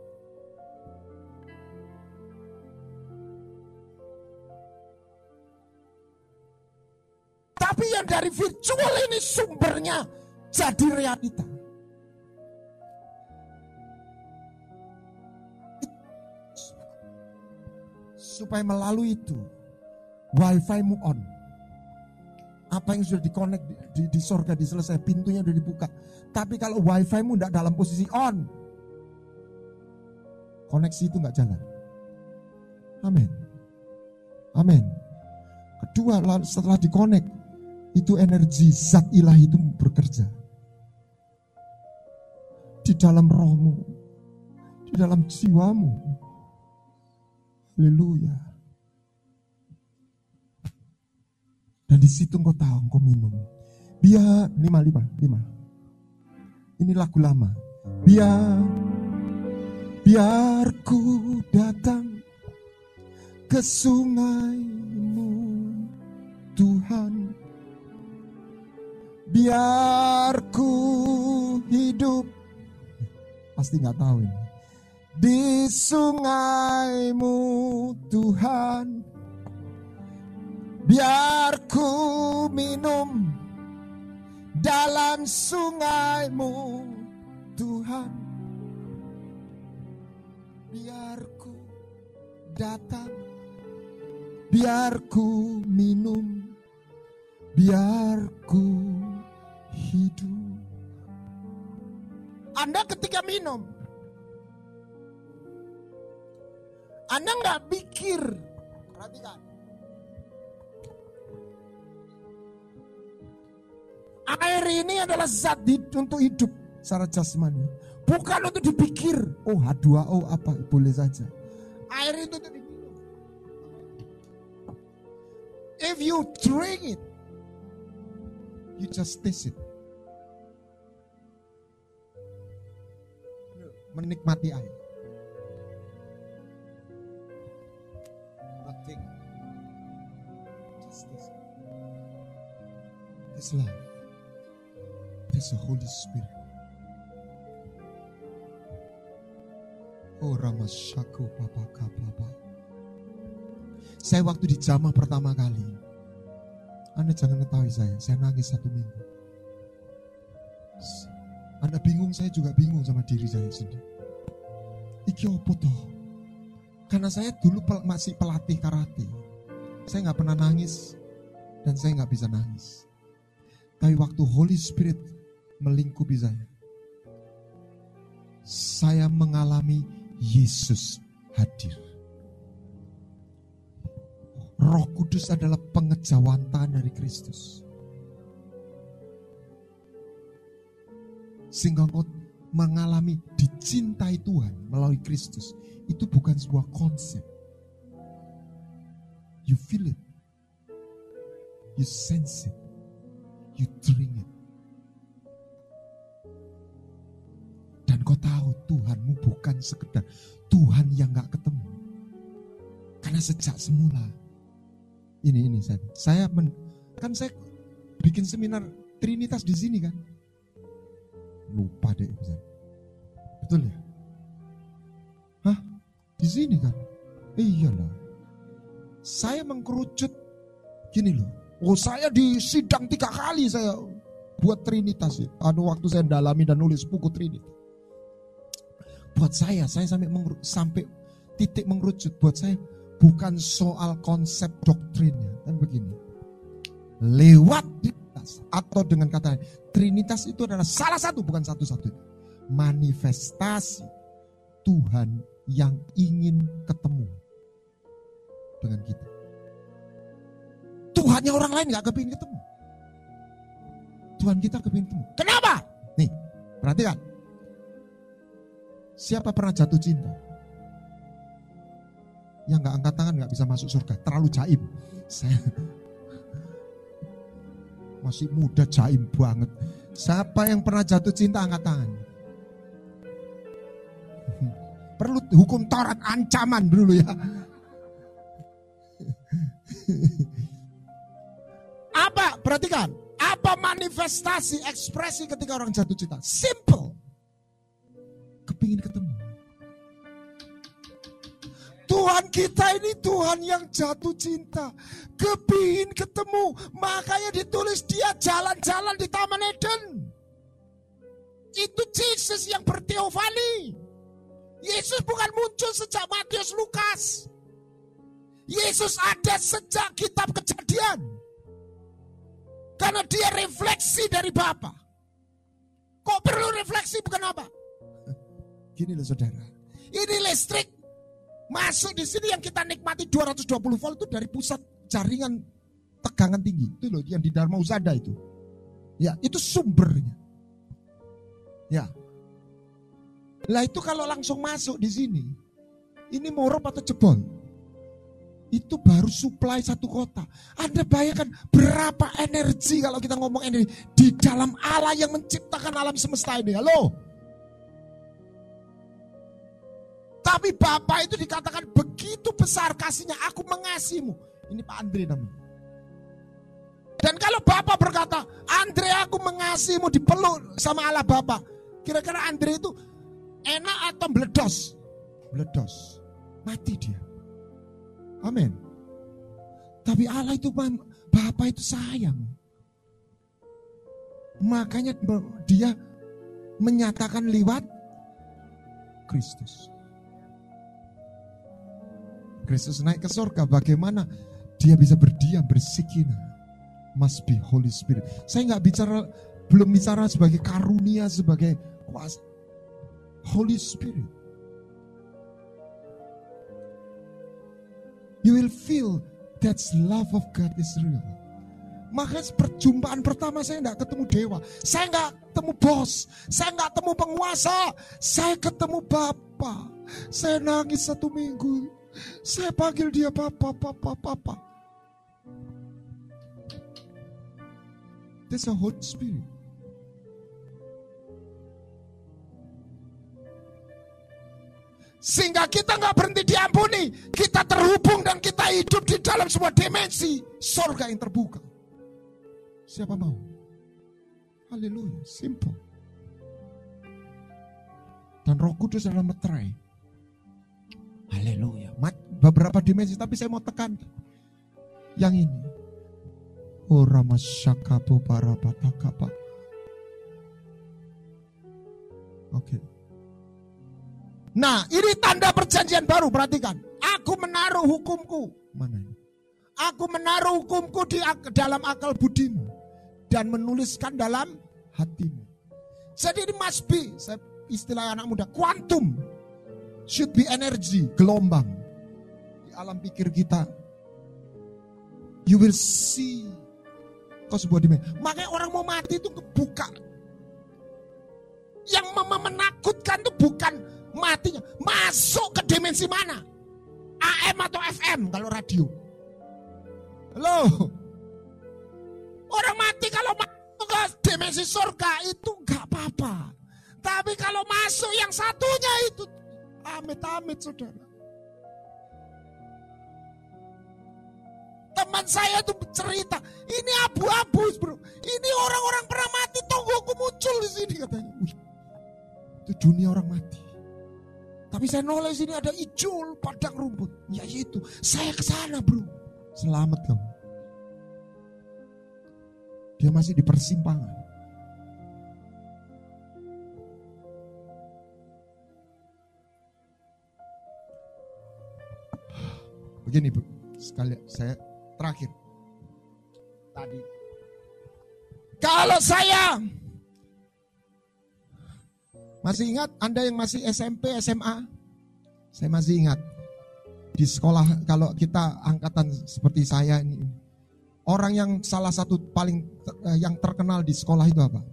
Tapi yang dari virtual ini sumbernya jadi realita. Supaya melalui itu, wifi-mu on. Apa yang sudah dikonek di, di, di sorga diselesai, pintunya sudah dibuka. Tapi kalau wifi-mu tidak dalam posisi on, koneksi itu nggak jalan. Amin. Amin. Kedua, setelah dikonek, itu energi zat ilahi itu bekerja. Di dalam rohmu, di dalam jiwamu. Haleluya. Dan di situ engkau tahu, engkau minum. Biar, lima, lima, lima. Ini lagu lama. Biar, biar ku datang ke sungaimu, Tuhan biar ku hidup. Pasti nggak tahu ini. Di sungaimu Tuhan. Biar ku minum dalam sungaimu Tuhan. Biar ku datang. Biar ku minum. Biar ku hidup. Anda ketika minum, Anda nggak pikir, perhatikan. Air ini adalah zat untuk hidup secara jasmani. Bukan untuk dipikir, oh H2O apa, boleh saja. Air itu untuk. If you drink it, you just taste it. Menikmati air. Nothing. Just this. This love. This Holy Spirit. Oh Ramasyaku Papa Papa. Saya waktu di jamah pertama kali. Anda jangan ketahui saya, saya nangis satu minggu. Bingung, saya juga bingung sama diri saya sendiri. Iki apa toh? Karena saya dulu masih pelatih karate. Saya nggak pernah nangis dan saya nggak bisa nangis. Tapi waktu Holy Spirit melingkupi saya, saya mengalami Yesus hadir. Roh Kudus adalah pengejawantan dari Kristus. Sehingga engkau mengalami dicintai Tuhan melalui Kristus. Itu bukan sebuah konsep. You feel it. You sense it. You drink it. Dan kau tahu Tuhanmu bukan sekedar Tuhan yang gak ketemu. Karena sejak semula. Ini, ini saya. Saya men, kan saya bikin seminar Trinitas di sini kan lupa deh Betul ya? Hah? Di sini kan? Eh, iyalah. Saya mengkerucut gini loh. Oh saya di sidang tiga kali saya buat Trinitas ya. Anu waktu saya dalami dan nulis buku Trinitas. Buat saya, saya sampai mengeru, sampai titik mengerucut. Buat saya bukan soal konsep doktrinnya, tapi begini. Lewat Trinitas atau dengan kata Trinitas itu adalah salah satu, bukan satu-satunya. Manifestasi Tuhan yang ingin ketemu dengan kita. Tuhannya orang lain gak kepingin ketemu. Tuhan kita kepingin ketemu. Kenapa? Nih, perhatikan. Siapa pernah jatuh cinta? Yang gak angkat tangan gak bisa masuk surga. Terlalu jaim. Saya masih muda jaim banget. Siapa yang pernah jatuh cinta angkat tangan. Perlu hukum Taurat ancaman dulu ya. Apa? Perhatikan. Apa manifestasi ekspresi ketika orang jatuh cinta? Simple. Kepingin ketemu. Tuh Tuhan kita ini Tuhan yang jatuh cinta. Kepingin ketemu. Makanya ditulis dia jalan-jalan di Taman Eden. Itu Jesus yang berteofani. Yesus bukan muncul sejak Matius Lukas. Yesus ada sejak kitab kejadian. Karena dia refleksi dari Bapa. Kok perlu refleksi bukan apa? Gini loh saudara. Ini listrik masuk di sini yang kita nikmati 220 volt itu dari pusat jaringan tegangan tinggi. Itu loh yang di Dharma Usada itu. Ya, itu sumbernya. Ya. Lah itu kalau langsung masuk di sini, ini morop atau jebol? Itu baru supply satu kota. Anda bayangkan berapa energi kalau kita ngomong energi di dalam Allah yang menciptakan alam semesta ini. Halo? Tapi Bapak itu dikatakan begitu besar kasihnya, aku mengasihimu. Ini Pak Andre namanya. Dan kalau Bapak berkata, Andre aku mengasihimu dipeluk sama Allah Bapak. Kira-kira Andre itu enak atau meledos? Meledos. Mati dia. Amin. Tapi Allah itu Bapak itu sayang. Makanya dia menyatakan lewat Kristus. Kristus naik ke surga, bagaimana dia bisa berdiam, bersikina. Must be Holy Spirit. Saya nggak bicara, belum bicara sebagai karunia, sebagai kuasa. Holy Spirit. You will feel that love of God is real. Makanya perjumpaan pertama saya nggak ketemu dewa. Saya nggak ketemu bos. Saya nggak ketemu penguasa. Saya ketemu Bapak. Saya nangis satu minggu. Saya panggil dia Papa, Papa, Papa. That's a Holy Spirit. Sehingga kita nggak berhenti diampuni. Kita terhubung dan kita hidup di dalam sebuah dimensi surga yang terbuka. Siapa mau? Haleluya, simple. Dan roh kudus adalah meterai. Haleluya. Beberapa dimensi, tapi saya mau tekan yang ini. Ramasyakapu para patakapa. Oke. Okay. Nah, ini tanda perjanjian baru, perhatikan. Aku menaruh hukumku. Mana ini? Aku menaruh hukumku di dalam akal budimu dan menuliskan dalam hatimu. Jadi ini must be, saya istilah anak muda, kuantum. Should be energy, gelombang. Di alam pikir kita. You will see. Kau sebuah dimensi. Makanya orang mau mati itu kebuka. Yang menakutkan itu bukan matinya. Masuk ke dimensi mana? AM atau FM kalau radio. Halo. Orang mati kalau masuk ke dimensi surga itu nggak apa-apa. Tapi kalau masuk yang satunya itu amit-amit saudara. Teman saya tuh cerita, ini abu-abu bro. Ini orang-orang pernah mati, aku muncul di sini katanya. Itu dunia orang mati. Tapi saya noleh sini ada ijul padang rumput. Ya itu, saya ke sana bro. Selamat kamu. Dia masih di persimpangan. Begini bu, sekali saya terakhir. Tadi. Kalau saya masih ingat Anda yang masih SMP, SMA? Saya masih ingat. Di sekolah kalau kita angkatan seperti saya ini. Orang yang salah satu paling eh, yang terkenal di sekolah itu apa?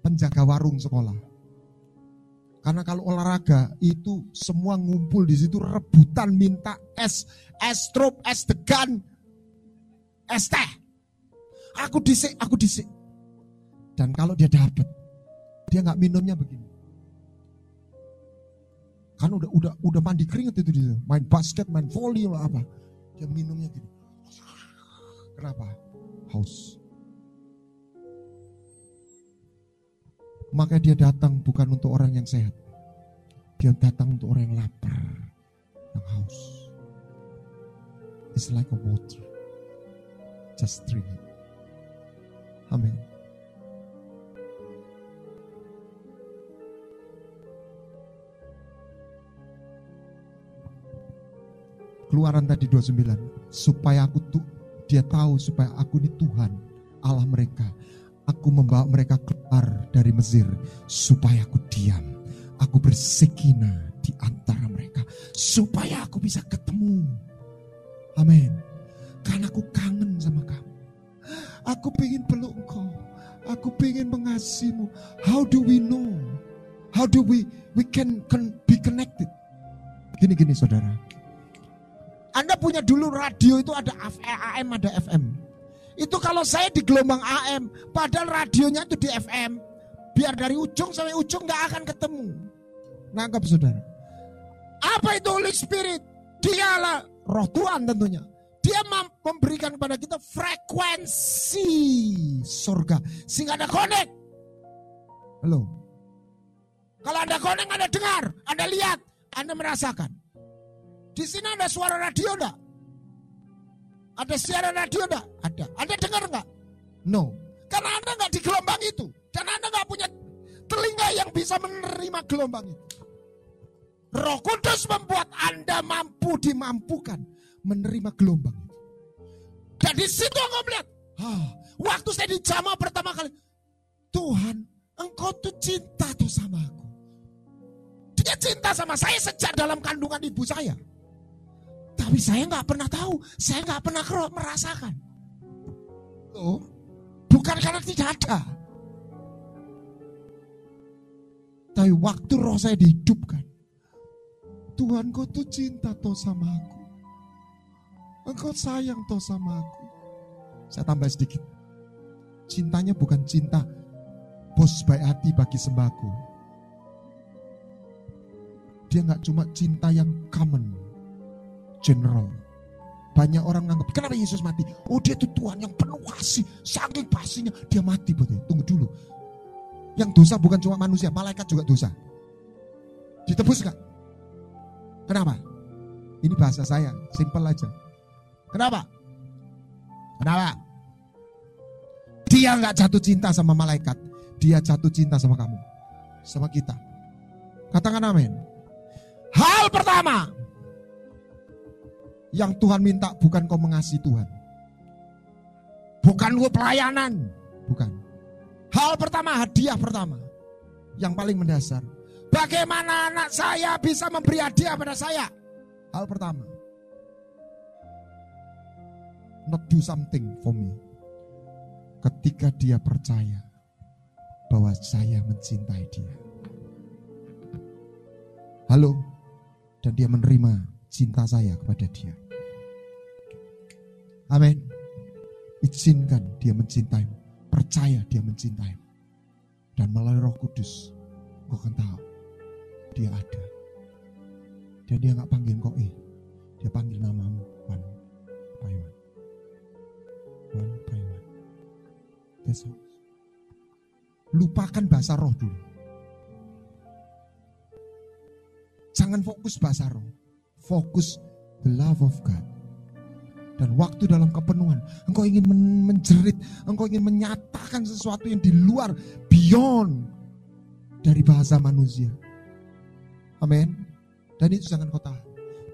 Penjaga warung sekolah. Karena kalau olahraga itu semua ngumpul di situ rebutan minta es, es trup, es degan, es teh. Aku disik, aku disik. Dan kalau dia dapat, dia nggak minumnya begini. Kan udah udah udah mandi keringet itu dia. Main basket, main volley apa. Dia minumnya gini. Kenapa? Haus. Maka dia datang bukan untuk orang yang sehat. Dia datang untuk orang yang lapar, yang haus. is like a water. Just drink it. Amin. Keluaran tadi 29. Supaya aku tuh dia tahu supaya aku ini Tuhan Allah mereka. Aku membawa mereka keluar dari Mesir supaya aku diam. Aku bersekina di antara mereka supaya aku bisa ketemu. Amin. Karena aku kangen sama kamu. Aku pengen peluk engkau. Aku pengen mengasihimu. How do we know? How do we we can, can be connected? Gini gini saudara. Anda punya dulu radio itu ada AM ada FM. Itu kalau saya di gelombang AM, padahal radionya itu di FM. Biar dari ujung sampai ujung nggak akan ketemu. Nangkap saudara. Apa itu Holy Spirit? Dialah roh Tuhan tentunya. Dia memberikan kepada kita frekuensi surga. Sehingga ada connect. Halo. Kalau Anda connect, Anda dengar, Anda lihat, Anda merasakan. Di sini ada suara radio enggak? Ada siaran radio enggak? Ada. Anda dengar enggak? No. Karena Anda enggak di gelombang itu. Dan Anda enggak punya telinga yang bisa menerima gelombang itu. Roh Kudus membuat Anda mampu dimampukan menerima gelombang itu. Dan di situ aku melihat, ah, waktu saya dijamah pertama kali, Tuhan, engkau tuh cinta tuh sama aku. Dia cinta sama saya sejak dalam kandungan ibu saya. Tapi saya nggak pernah tahu, saya nggak pernah merasakan. Oh, bukan karena tidak ada. Tapi waktu roh saya dihidupkan, Tuhan kau tuh cinta toh sama aku. Engkau sayang toh sama aku. Saya tambah sedikit. Cintanya bukan cinta bos baik hati bagi sembako. Dia nggak cuma cinta yang common, general. Banyak orang nganggap, kenapa Yesus mati? Oh dia itu Tuhan yang penuh kasih, saking kasihnya. Dia mati buat Tunggu dulu. Yang dosa bukan cuma manusia, malaikat juga dosa. Ditebus gak? Kenapa? Ini bahasa saya, simple aja. Kenapa? Kenapa? Dia nggak jatuh cinta sama malaikat, dia jatuh cinta sama kamu, sama kita. Katakan amin. Hal pertama yang Tuhan minta bukan kau mengasihi Tuhan. Bukan lu pelayanan, bukan. Hal pertama, hadiah pertama. Yang paling mendasar. Bagaimana anak saya bisa memberi hadiah pada saya? Hal pertama not do something for me. Ketika dia percaya bahwa saya mencintai dia. Halo, dan dia menerima cinta saya kepada dia. Amin. Izinkan dia mencintaimu. Percaya dia mencintaimu. Dan melalui roh kudus, kau akan tahu dia ada. Dan dia nggak panggil kau eh, dia panggil namamu, Wan, Paiwan by one. That's. Lupakan bahasa roh dulu. Jangan fokus bahasa roh. Fokus the love of God. Dan waktu dalam kepenuhan, engkau ingin menjerit, engkau ingin menyatakan sesuatu yang di luar, beyond dari bahasa manusia. Amin. Dan itu jangan tahan.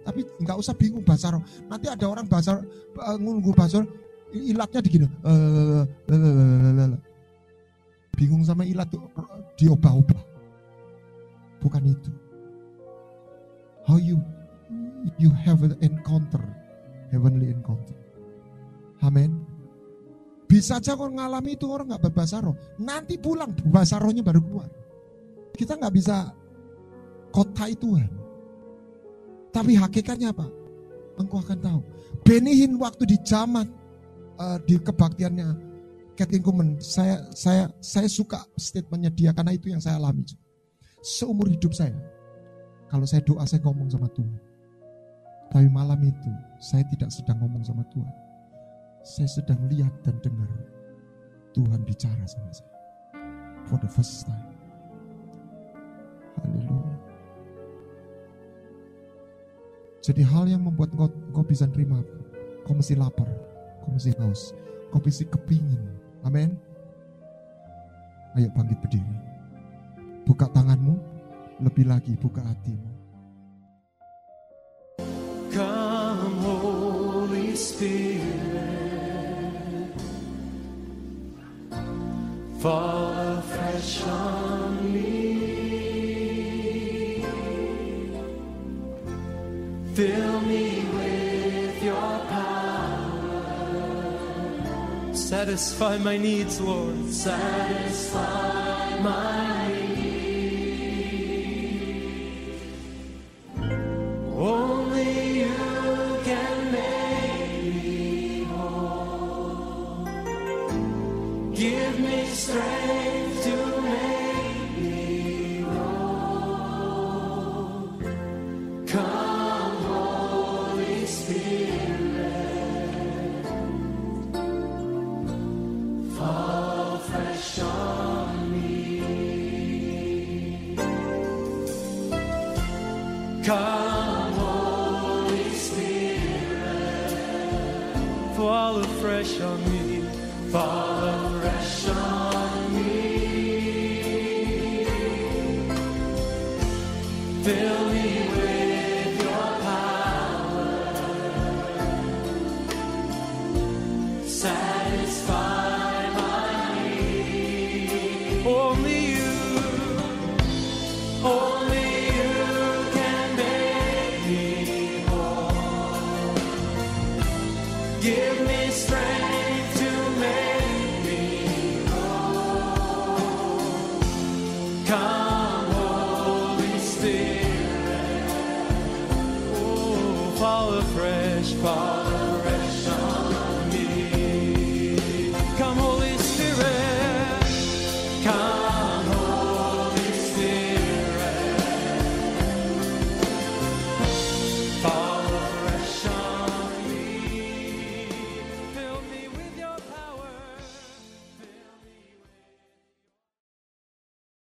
Tapi nggak usah bingung bahasa roh. Nanti ada orang bahasa uh, ngunggu bahasa ilatnya di gini. Uh, Bingung sama ilat tuh diobah-obah. Bukan itu. How you you have an encounter, heavenly encounter. Amin. Bisa aja kalau ngalami itu orang nggak berbahasa roh. Nanti pulang bahasa rohnya baru keluar. Kita nggak bisa kotai Tuhan. Tapi hakikatnya apa? Engkau akan tahu. Benihin waktu di zaman uh, di kebaktiannya Catherine Kumen, saya saya saya suka statementnya dia karena itu yang saya alami. Seumur hidup saya, kalau saya doa saya ngomong sama Tuhan. Tapi malam itu saya tidak sedang ngomong sama Tuhan. Saya sedang lihat dan dengar Tuhan bicara sama saya. For the first time. Haleluya. Jadi hal yang membuat kau, kau bisa terima, kau mesti lapar, kau mesti haus, kau mesti kepingin. Amin. Ayo bangkit berdiri. Buka tanganmu, lebih lagi buka hatimu. Come, Holy Spirit, fall afresh on me. Fill me with your power. Satisfy my needs, Lord. Satisfy my